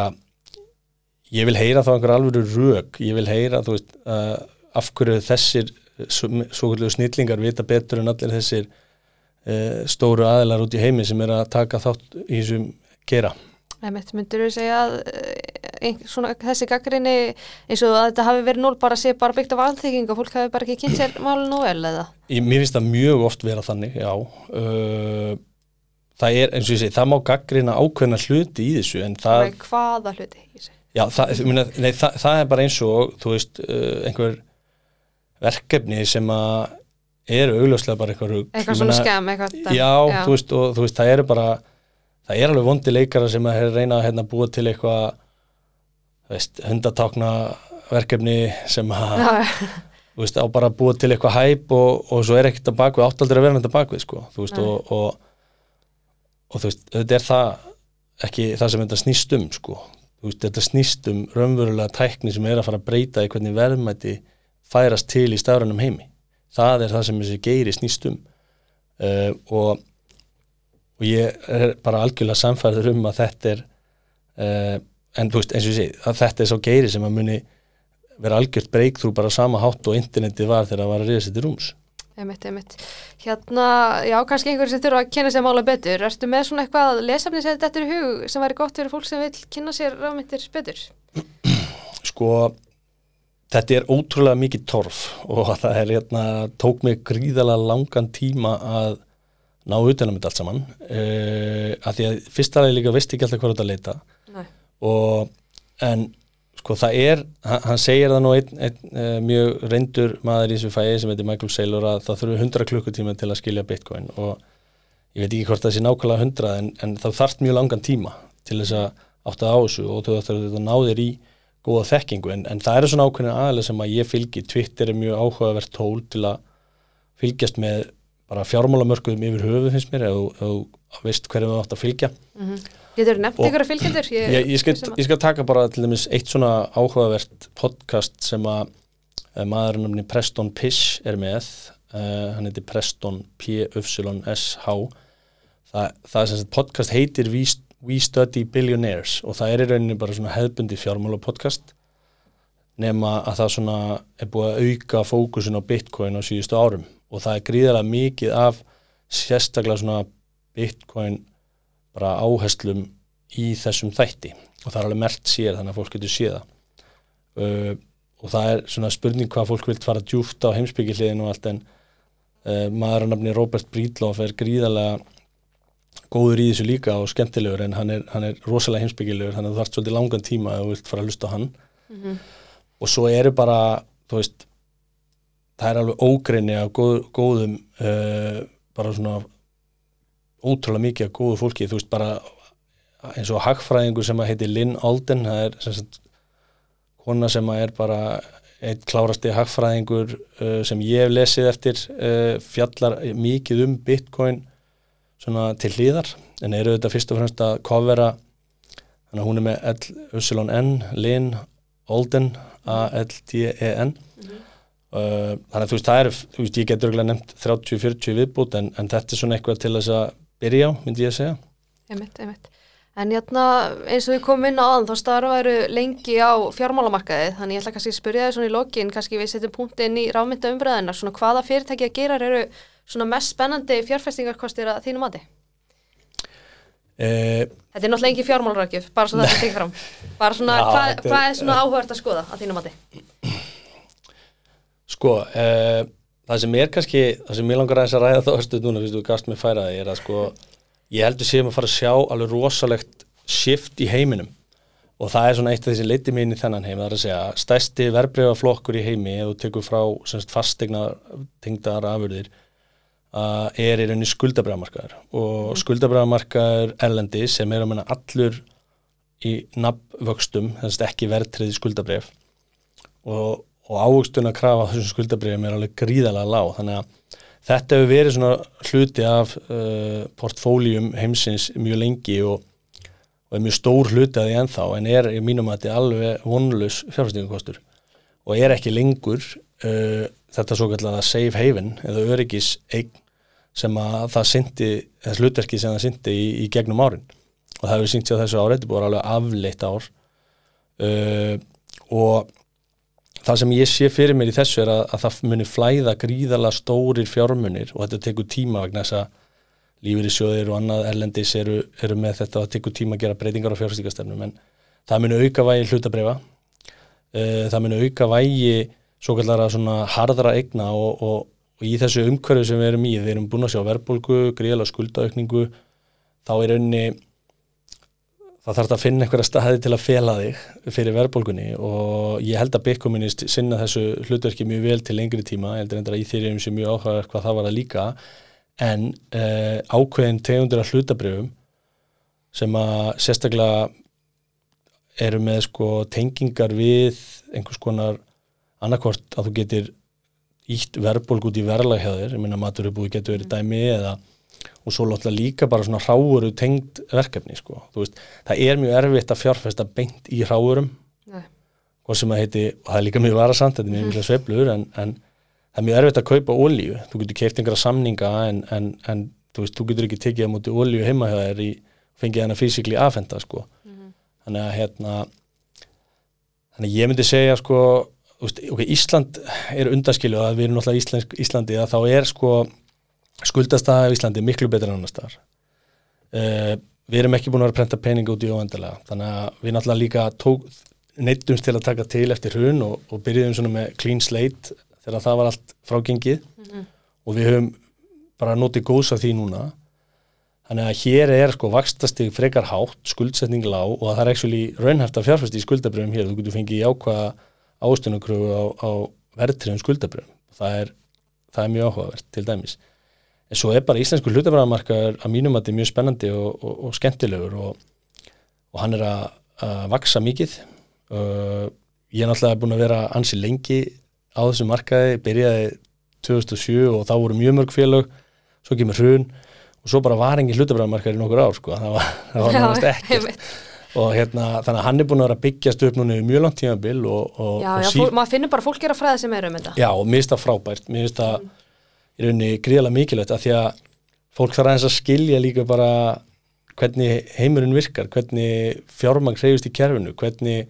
ég vil heyra þá einhver alveg rög ég vil heyra þú veist uh, af hverju þessir svo kvöldu snillingar vita betur en allir þessir uh, stóru aðilar út í heimi sem er að taka þátt í þessum gera. Myndur þú segja að ein, svona, þessi gaggrinni eins og að þetta hafi verið núl bara sé bara byggt af alþekking og fólk hafi bara ekki kynnt sér málun og vel eða? Ég, mér finnst það mjög oft vera þannig, já. Uh, það er eins og ég segi, það má gaggrina ákveðna hluti í þessu en það... Hvaða hluti í þessu? Já, það, myna, nei, það, það er bara eins og, þú veist, uh, einhver verkefni sem að eru augljóslega bara eitthvað rugg eitthvað svona skam eitthvað já, já. Þú, veist, og, þú veist, það eru bara það er alveg vondi leikara sem að reyna að hérna, búa til eitthvað hundatákna verkefni sem að þú veist, á bara að búa til eitthvað hæp og, og svo er ekkert að bakvið áttaldur að vera með þetta bakvið, sko, þú veist og, og, og þú veist, þetta er það ekki það sem þetta snýst um, sko. þú veist, þetta snýst um raunverulega tækni sem er að fara að breyta í hvernig verðmætti færast til í stafrannum heimi. Það er það sem þessi geiri snýst um. Uh, og, og ég er bara algjörlega samfærður um að þetta er uh, en þú veist eins og ég segi að þetta er svo geiri sem að muni vera algjört breykþrú bara sama hátt og interneti var þegar það var að riða sér til rúms Einmitt, einmitt. Hérna, já, kannski einhverju sem þurfa að kynna sér mála betur. Erstu með svona eitthvað lesafni sem þetta er í hug sem væri gott fyrir fólk sem vil kynna sér rafmyndir betur? Sko, Þetta er ótrúlega mikið torf og það er hérna, tók mig gríðalega langan tíma að ná utanum þetta allt saman uh, að því að fyrst aðeins líka vist ekki alltaf hvað þetta leita Nei. og en sko það er, hann, segir það nú einn ein, uh, mjög reyndur maður í þessu fæði sem heitir Michael Saylor að það þurfu 100 klukkutíma til að skilja bitcoin og ég veit ekki hvort það sé nákvæmlega 100 en, en það þarf mjög langan tíma til þess að átta á þessu og þú þarf þetta náðir í góða þekkingu. En, en það eru svona ákveðin aðalega sem að ég fylgi. Twitter er mjög áhugavert tól til að fylgjast með bara fjármálamörkuðum yfir höfu finnst mér eða þú veist hverju við átt að fylgja. Mm -hmm. Getur nefnt ykkur að fylgja þér? Ég, ég, ég, skal, ég skal taka bara til dæmis eitt svona áhugavert podcast sem að uh, maðurinn um Preston Pish er með. Uh, hann heitir Preston P-U-S-H það, það er sem sagt podcast heitir Víst We Study Billionaires og það er í rauninni bara svona hefðbundi fjármála podcast nema að það svona er búið að auka fókusin á bitcoin á síðustu árum. Og það er gríðarlega mikið af sérstaklega svona bitcoin bara áherslum í þessum þætti. Og það er alveg mert sér þannig að fólk getur séða uh, og það er svona spurning hvað fólk vilt fara djúft á heimsbyggiliðin og allt en uh, maður að nafni Robert Breedlove er gríðarlega góður í þessu líka og skemmtilegur en hann er, hann er rosalega heimsbyggilegur þannig að þú þarfst svolítið langan tíma að þú vilt fara að lusta hann. Mm -hmm. og svo eru bara þú veist það er alveg ógreinni af góð, góðum uh, bara svona ótrúlega mikið af góðu fólki þú veist bara eins og hagfræðingur sem að heiti Lynn Alden það er sem sagt kona sem að er bara eitt klárasti hagfræðingur uh, sem ég hef lesið eftir uh, fjallar mikið um bitcoin svona til hlýðar en eru þetta fyrst og fremst að kofera þannig að hún er með L-U-N Lynn Olden A-L-D-E-N mm -hmm. uh, þannig að þú veist, það er þú veist, ég getur örgulega nefnt 30-40 viðbútt en, en þetta er svona eitthvað til þess að byrja á, myndi ég að segja Einmitt, einmitt. En hérna, eins og við komum inn á aðan, þá starfaru lengi á fjármálamarkaði, þannig ég ætla kannski að spyrja þið svona í lokin, kannski við setjum punkti inn í ráfmynda umbröðina, svona hvaða fyrirtæki að gera eru svona mest spennandi fjárfestingarkostir að þínum mati? uh, Þetta er náttúrulega ekki fjármálarakjöf, bara svo þetta tekið fram. Bara svona, Já, hvað, hvað er svona áhört að skoða að þínum mati? Sko, uh, það sem er kannski, það sem ég langar aðeins að ræða þá östu núna, fyrst þú gast með færaði, er að sko, ég heldur séum að fara að sjá alveg rosalegt shift í heiminum. Og það er svona eitt af því sem leiti mig inn í þennan heim, það er að segja, stærsti verbreyfaflokkur í heimi, ef þú tekur frá semst fastegna tengdar afurðir, uh, er í rauninni skuldabræðamarkaður og mm. skuldabræðamarkaður erlendi sem er að menna allur í nafnvöxtum, þess að ekki verðtriði skuldabræf og, og ávöxtun að krafa þessum skuldabriðum er alveg gríðalega lág. Þannig að þetta hefur verið svona hluti af uh, portfólium heimsins mjög lengi og, og er mjög stór hluti að því ennþá en er í mínum að þetta er alveg vonlus fjárfæstingakostur og er ekki lengur uh, þetta svo kallega safe haven eða öryggis eign sem að það syndi, þess hlutverki sem það syndi í, í gegnum árin. Og það hefur syngt sér þessu ári, þetta búin alveg afleitt ár. Uh, og það sem ég sé fyrir mér í þessu er að, að það muni flæða gríðala stórir fjármunir og þetta tekur tíma vegna þess að lífeyrissjóðir og annað erlendis eru, eru með þetta að tekur tíma að gera breytingar á fjárfæstingastefnum en það muni auka vægi hlutabreifa uh, það muni auka vægi svo kallara svona harðra egna og, og, og í þessu umhverju sem við erum í, við erum búin að sjá verðbólgu, gríðala skuldaukningu þá er unni það þarf að finna einhverja staði til að fela þig fyrir verðbólgunni og ég held að Bitcoinist sinna þessu hlutverki mjög vel til lengri tíma, ég heldur endur að í þeirri um sem mjög áhugaður hvað það var að líka. En uh, ákveðin tegundir af hlutabrjöfum sem að sérstaklega eru með sko tengingar við einhvers konar annarkvort að þú getur ítt verðbólg út í verðlag hjá þér, ég meina maturubúi getur verið dæmi eða og svo lótla líka bara svona hráuru tengd verkefni sko, þú veist, það er mjög erfitt að fjárfesta beint í Nei. hvað sem það heiti, og það er líka mjög varasamt, þetta er mjög mikla sveiflur en, en það er mjög erfitt að kaupa olíu, þú getur keift einhverja samninga en, en, en þú veist, þú getur ekki tekið á móti olíu heima hjá þér í fengið hana fysikli afhenda sko. Þannig að hérna þannig að ég myndi segja sko veist, ok, Ísland er undaskilu að við erum náttúrulega Ísland, Íslandi að þá er sko skuldastæða í Íslandi miklu betur en annar staðar. Uh, við erum ekki búin að vera að prenta peninga út í óendalega þannig að við náttúrulega líka tók, neittumst til að taka til eftir hrun og, og byrjuðum svona með clean slate þegar það var allt frágengið. Og við höfum bara notið góðs af því núna. Þannig að hér er sko vakstastig frekar hátt, skuldsetning lág og það er ekki raunhæft að fjárfæsti í skuldabröfum hér, þú getur fengið jákvæða ástunarkröfu á, á verðtriðum skuldabröfum það er, það er mjög áhugavert til dæmis en svo er bara íslensku hlutabræðamarkaður að mínum að þetta er mjög spennandi og, og, og skemmtilegur og, og hann er að, að vaksa mikið. Uh, ég er náttúrulega búin að vera ansi lengi á þessu markaði, byrjaði 2007 og þá voru mjög mörg félög. Svo kemur hrun og svo bara var engin hlutabræðamarkaður í nokkur ár sko. það var, var náttúrulega ekkert. og hérna, þannig að hann er búin að vera að byggjast upp núna mjög langt tímabil og, og, Já, já, fólk, maður finnur bara fólk er að fræða sem er um þetta. Já, og mér finnst það frábært, mér finnst það í rauninni gríðalega mikilvægt að því að fólk þarf aðeins að skilja líka bara hvernig heimurinn virkar, hvernig fjármagn hreyfist í kerfinu, hvernig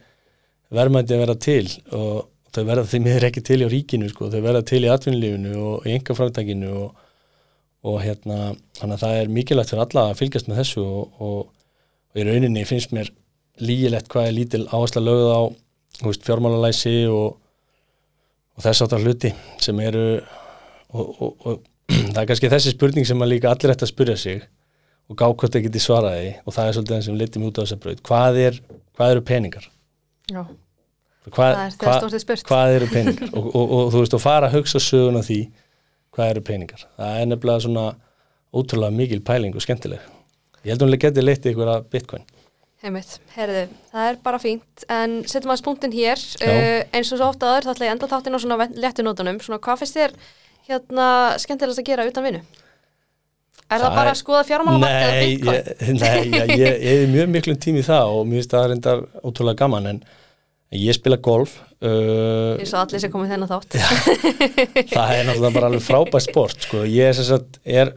verðmændi að vera til og þau verða því miður ekki til í ríkinu sko, þau verða til í atvinnulífinu og í enga framtækinu og, og hérna, þannig að það er mikilvægt fyrir alla að fylgjast með þessu og, og, og í rauninni finnst mér lígilegt hvað er lítil áhersla lögð á fjármálalæsi og, þess áttar hluti sem eru og, og, og það er kannski þessi spurning sem að líka allir ætti að spyrja sig og gá hvort það geti svaraði og það er svolítið það sem liti mig út á þessa braut. Hvað, er, hvað eru peningar? Já, Hvað, það er hvað, stórtið spurt. hvað eru peningar? og, og, og þú veist, og fara að hugsa sögun af því hvað eru peningar? Það er nefnilega svona ótrúlega mikil pæling og skemmtileg. Ég held að hún geti leitt ykkur að bitcoin. Heimitt, herðu, það er bara fínt. En setjum aðeins punktinn hér. Uh, eins og svo ofta aður þá ætla ég enda þáttinn á svona nótunum. Svona hvað finnst þér hérna skemmtilegast að gera utan vinnu? Er það, Það bara er- að skoða fjármálamarkað eða bitcoin? ég, nei ég, ég, ég er mjög miklum tími í það og mér finnst það reyndar ótrúlega gaman en, ég spila golf uh, eins og allir sem komið þennan þátt það er náttúrulega bara alveg frábært sport sko. ég sem sagt, er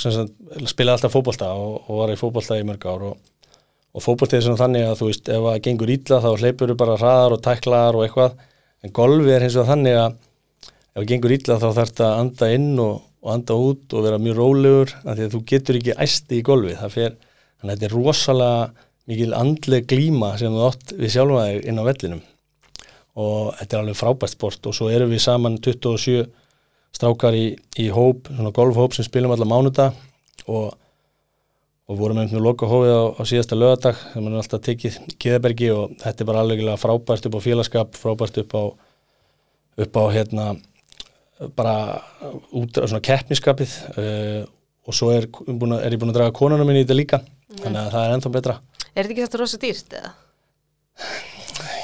sagt, spilaði alltaf fótbolta og, og var í fótbolta í mörg ár og, og fótbolta er svona þannig að þú veist ef það gengur ítla þá hleypur þú bara hraðar og tæklar og eitthvað en golfi er hins vegar þannig að ef það gengur ítla þá þarf þetta að anda inn og, og anda út og vera mjög rólegur af því að þú getur ekki æsti í golfi það fer, þannig að þetta er rosalega mikil andleg glíma sem þú átt við sjálfa þig inn á vellinum. Og þetta er alveg frábært sport og svo erum við saman 27 strákar í, í hóp, svona golfhóp sem spilum alla mánudag og, og vorum með með loka hófið á, á síðasta lögadag sem er alltaf tekið í Kiðabergi og þetta er bara alveg frábært upp á félagskap, frábært upp á upp á hérna bara út af svona keppniskapið uh, og svo er, búin að, er ég búin að draga konuna minni í þetta líka mm. þannig að það er ennþá betra Er þetta ekki þetta rosa dýrt eða?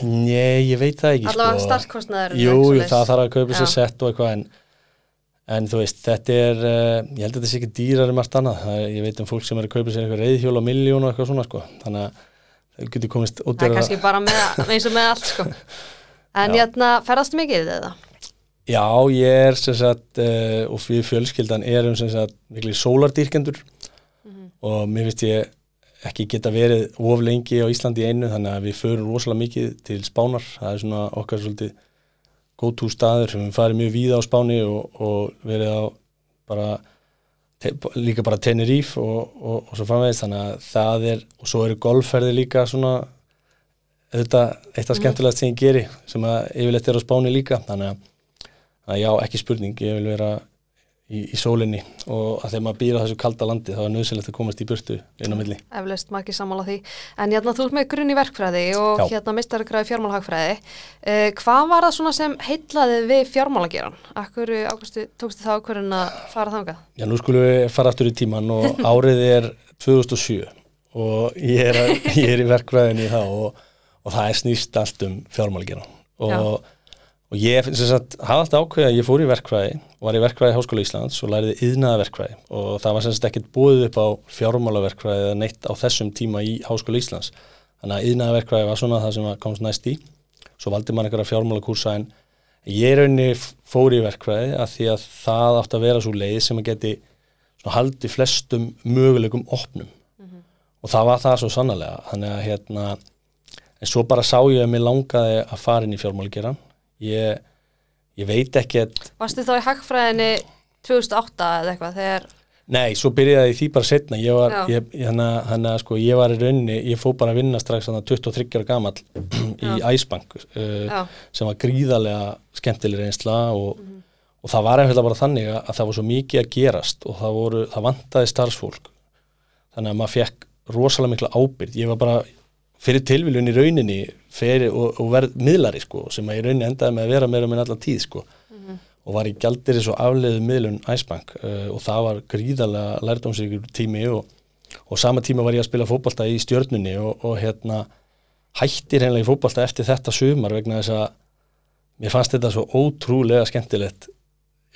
Nei, ég veit það ekki Allavega sko. startkostnaður Jú, það þarf að kaupa sér sett og eitthvað en, en þú veist, þetta er uh, ég held að þetta sé ekki dýrar um allt annað er, ég veit um fólk sem er að kaupa sér eitthvað reyðhjól á miljón og eitthvað svona sko þannig að þau getur komist út Það er kannski bara með, eins og með allt sko En ég ætna, ferðastu mikið þetta? Já, ég er sem sagt uh, og við fjölskyldan erum sem sagt miklu sólardýrkendur. Mm -hmm. og mér finnst ég ekki geta verið of lengi á Íslandi einu þannig að við förum rosalega mikið til Spánar, það er svona okkar svolítið góð-tú staður. Sem við farum mjög víða á Spáni og, og verið á bara te, líka bara Tenerife og, og, og svo framvegist þannig að það er og svo eru golfferði líka svona þetta eitt af skemmtilegast sem ég geri sem að yfirleitt er á Spáni líka. Þannig að að já, ekki spurning, ég vil vera í, í sólinni og að þegar maður býr á þessu kalda landi þá er nöðsynlegt að komast í burtu inn á milli. Eflaust maður ekki sammála því en hérna þú ert með grunn í verkfræði og já. hérna mistargræði fjármálahagfræði uh, hvað var það svona sem heitlaði við fjármálageran? Akkur ákvæmstu tókstu það ákverðin að fara þangað? Já, nú skulum við fara aftur í tíman og árið er 2007 og ég er, ég er í verkfræðinni þá og, og það er snýst allt um fjármálageran og já og ég sagt, hafði alltaf ákveðið að ég fór í verkvæði var í verkvæði Háskóla Íslands og læriði yðnaða verkvæði og það var semst ekkert búið upp á fjármálaverkvæði eða neitt á þessum tíma í Háskóla Íslands. Þannig að yðnaða verkvæði var svona það sem komst næst í. Svo valdi mann einhverja fjármálakursa en ég raunni fór í verkvæði að því að það átt að vera svo leið sem að geti haldi flestum möguleikum opnum. Mm -hmm. og það var það svo sannlega þannig að hérna en svo bara sá ég að mér langaði að fara inn í fjármálageran ég, ég veit ekki Varstu þá í hagfræðinni 2008 eða eitthvað þegar Nei, svo byrjaði því bara setna ég var, ég, hana, hana, sko, ég var í rauninni ég fó bara að vinna strax 23 ára gammal í Æsbank uh, sem var gríðarlega skemmtileg reynsla og, mm -hmm. og það var einfalda bara þannig að það var svo mikið að gerast og það, voru, það vantaði starfsfólk. Þannig að maður fekk rosalega mikla ábyrg ég var bara fyrir tilvílun í rauninni og, og verð miðlari sko, sem að í rauninni endaði með að vera meira með allar tíð sko. mm -hmm. og var í gældir svo afleiðu miðlun Æsbank uh, og það var gríðarlega lærdomsrikur tími og, og sama tíma var ég að spila fókbalta í stjörnunni og, og hérna hættir hennilega í fókbalta eftir þetta sumar vegna þess að mér fannst þetta svo ótrúlega skemmtilegt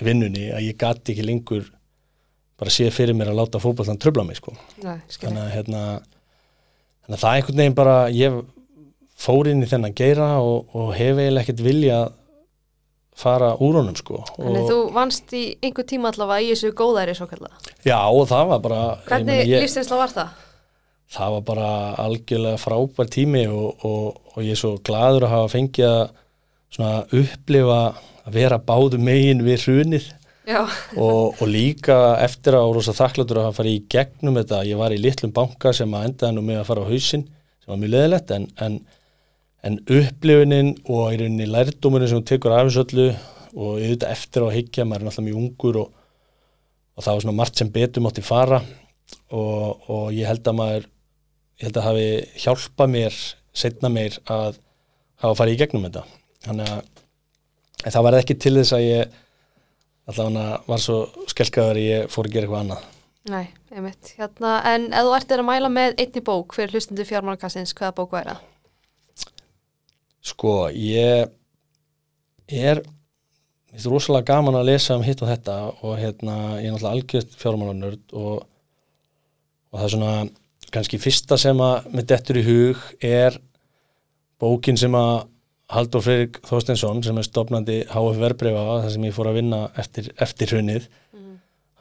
vinnunni að ég gati ekki lengur bara sé fyrir mér að láta fókbaltan tröfla mig sko. Nei, þannig að hérna þannig að það er einhvern veginn bara ég fór inn í þennan geira og, og hef eiginlega ekkert vilja fara úr honum sko. Þannig þú vannst í einhver tíma allavega í þessu góðæri svo kallega Já og það var bara Hvernig lífstinsla var það? Það var bara algjörlega frábær tími og, og, og ég er svo gladur að hafa fengið að upplifa að vera báðu megin við hrunið og, og líka eftir að rosa þakkladur að hafa farið í gegnum þetta, ég var í litlum banka sem að endaði nú með að fara á hausin sem var mjög leðilegt en, en, en upplifunin og í rauninni lærdómurinn sem hún tekur af þessu öllu og auðvitað eftir á higgja, maður er náttúrulega mjög ungur og, og það var svona margt sem betur mátti fara og, og ég held að maður ég held að hafi hjálpað mér setna mér að hafa farið í gegnum þetta. Þannig að það var ekki til þess að ég allavega var svo skelkaður ég fór að gera eitthvað annað Nei, einmitt, hérna, en ef þú ert að mæla með einni bók fyrir hlustundu fjármálakassins, hvaða bók væri það? Sko, ég er ég er rosalega gaman að lesa um hitt og þetta og hérna, ég er náttúrulega algjört fjármálanörd og, og það er svona kannski fyrsta sem að með dettur í hug er bókin sem að Haldur Freirik Þorstensson sem er stopnandi HF Verbreyfa þar sem ég fór að vinna eftir, eftir hrunnið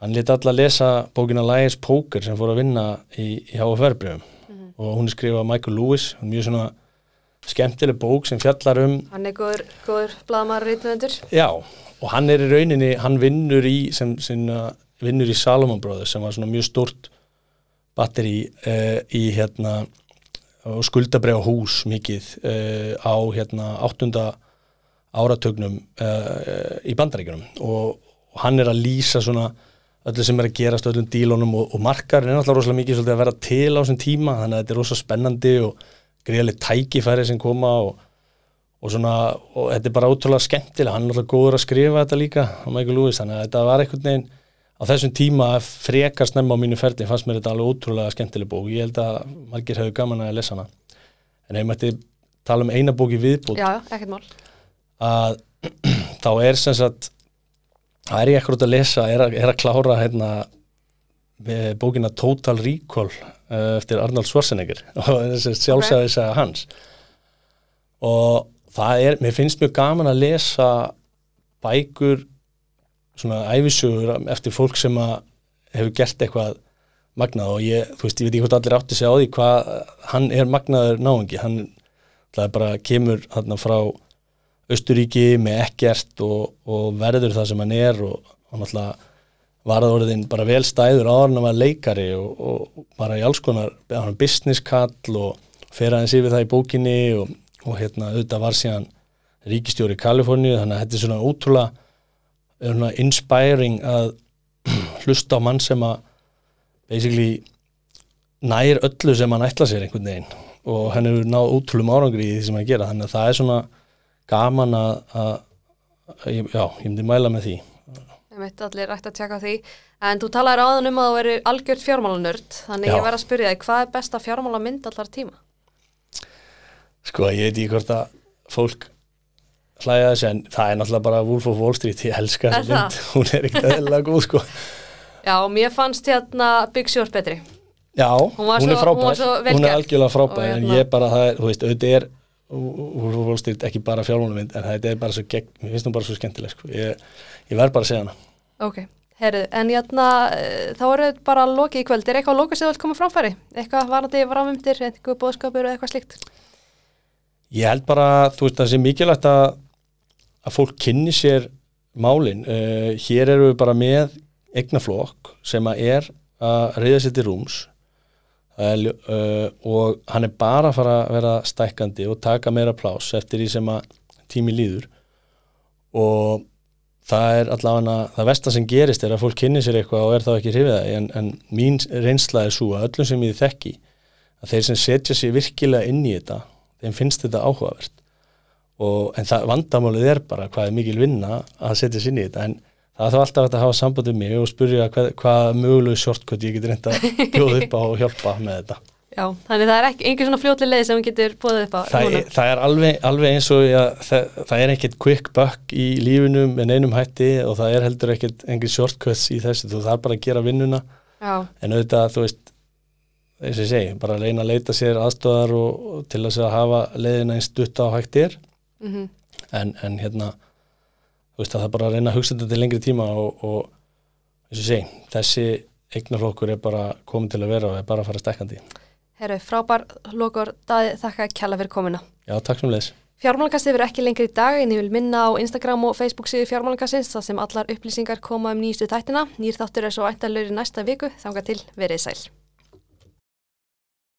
hann leti alla lesa bókina Lies Poker sem fór að vinna í, í HF Verbreyfum og hún er skrifað Michael Lewis hún er mjög svona skemmtileg bók sem fjallar um Hann er góður, góður blaðmar reytvendur. Já, og hann er í rauninni, hann vinnur í, sem, sem uh, vinnur í Salomon Brothers sem var svona mjög stort batteri uh, í hérna og skuldabrega hús mikið uh, á hérna áttunda áratögnum uh, í bandaríkunum og, og hann er að lýsa svona öllu sem er að gerast öllum dílunum og, og markarinn er náttúrulega rosalega mikið svolítið að vera til á þessum tíma þannig að þetta er rosalega spennandi og greiðlega tækifæri sem koma og og svona, og þetta er bara ótrúlega skemmtilega, hann er alltaf góður að skrifa þetta líka á Michael Lewis, þannig að þetta var einhvern veginn á þessum tíma frekar snemma á mínu ferli, fannst mér þetta alveg ótrúlega skemmtileg bók, ég held að margir hefur gaman að lesa hana, en ef maður ætti tala um eina bóki viðbútt Já, ekkert mál. að þá er sem sagt þá er ég ekkert að lesa, er að, er að klára hérna eh, bókina Total Recall uh, eftir Arnold Schwarzenegger. Og þessi sjálfsæði segja hans. Og það er, mér finnst mjög gaman að lesa bækur svona æfisögur eftir fólk sem hefur gert eitthvað magnað og ég, þú veist, ég veit ekki hvort allir átti sig á því hvað, hann er magnaður náungi, hann það bara kemur hann frá Östuríki með ekkert og, og verður það sem hann er og hann alltaf var að orðin bara vel stæður á hann að var leikari og, og bara í alls konar, business kall og fer aðeins yfir það í bókinni og og hérna auðvitað var síðan ríkistjóri í Kaliforníu þannig að þetta er svona ótrúlega inspiring að hlusta á mann sem að basically nær öllu sem hann ætla sér einhvern veginn og hann hefur náð ótrúlum árangri í því sem hann gera þannig að það er svona gaman að, að já, ég myndi mæla með því Ég veit allir ætti að tjekka því. En þú talaði áðan um að þú veri algjört fjármálanörd, þannig Já. ég verð að spyrja þig, hvað er besta fjármálamynd allar tíma? Sko, ég veit ekki hvort að fólk hlæja þessu en það er náttúrulega bara Wolf of Wall Street, ég elska Er þessa mynd, hún er ekkert eðlilega góð sko. Já, mér fannst hérna Big Short betri. Já, Hún hún, er svo- hún frábær, vel hún er algjörlega frábær Og en hérna- ég bara, það er, þú veist, auðvitað er Wolf of Wall Street ekki bara fjármálumynd en það er bara svo gegn, mér finnst hún bara svo skemmtileg sko. ég, ég verð bara að segja hana Ok, herru, en hérna, eh, þá eru þetta bara lokið í kvöld. Er eitthvað að loka sem þú vilt koma á framfæri? Eitthvað varandi framumdir, eitthvað bóðskapur eða eitthvað slíkt? Ég held bara, þú veist, það sé mikilvægt að að fólk kynni sér málin, uh, hér eru við bara með eignaflokk sem að er að reyða sér til rúms uh, og hann er bara að fara að vera stækkandi og taka meira plás eftir því sem að tími líður. Og það er allavega það versta sem gerist er að fólk kynni sér eitthvað og er þá ekki hrifið það en, en mín reynsla er svo að öllum sem ég þekki að þeir sem setja sér virkilega inn í þetta þeim finnst þetta áhugavert og, en það vandamálið er bara hvað er mikil vinna að setja sér inn í þetta. En það þá alltaf að hafa samband um mig og spurja hvað, hvað mögulegu shortcut ég get reynda að bjóða upp á og hjálpa með þetta. Já, þannig það er ekki, engin svona fljótli leið sem við getur bóðið upp á. það, er, það er alveg, alveg eins og ja, það, það er ekkert quick buck í lífinu með neinum hætti og það er heldur ekkert engin shortcuts í þessu. Þú þarf bara að gera vinnuna. Já, en auðvitað þú veist eins og ég segi, bara að reyna að leita sér aðstofar og, og til að hafa leiðina eins stutta á hægt er mhm. en, en hérna veist að það er bara að reyna að hugsa þetta til lengri tíma og, og eins og ég segi, þessi eignaflokkur er bara komin til að vera og er bara að fara stekkandi Herru, frábær lokur, daði þakka kjalla fyrir komuna. Já, takk sem leis Fjármálakastið verður ekki lengri í dag en ég vil minna á Instagram og Facebook síðu Fjármálakastins þar sem allar upplýsingar koma um nýjustu þættina. Nýr þáttur er svo ættalur í næsta viku, þanga til verið sæl.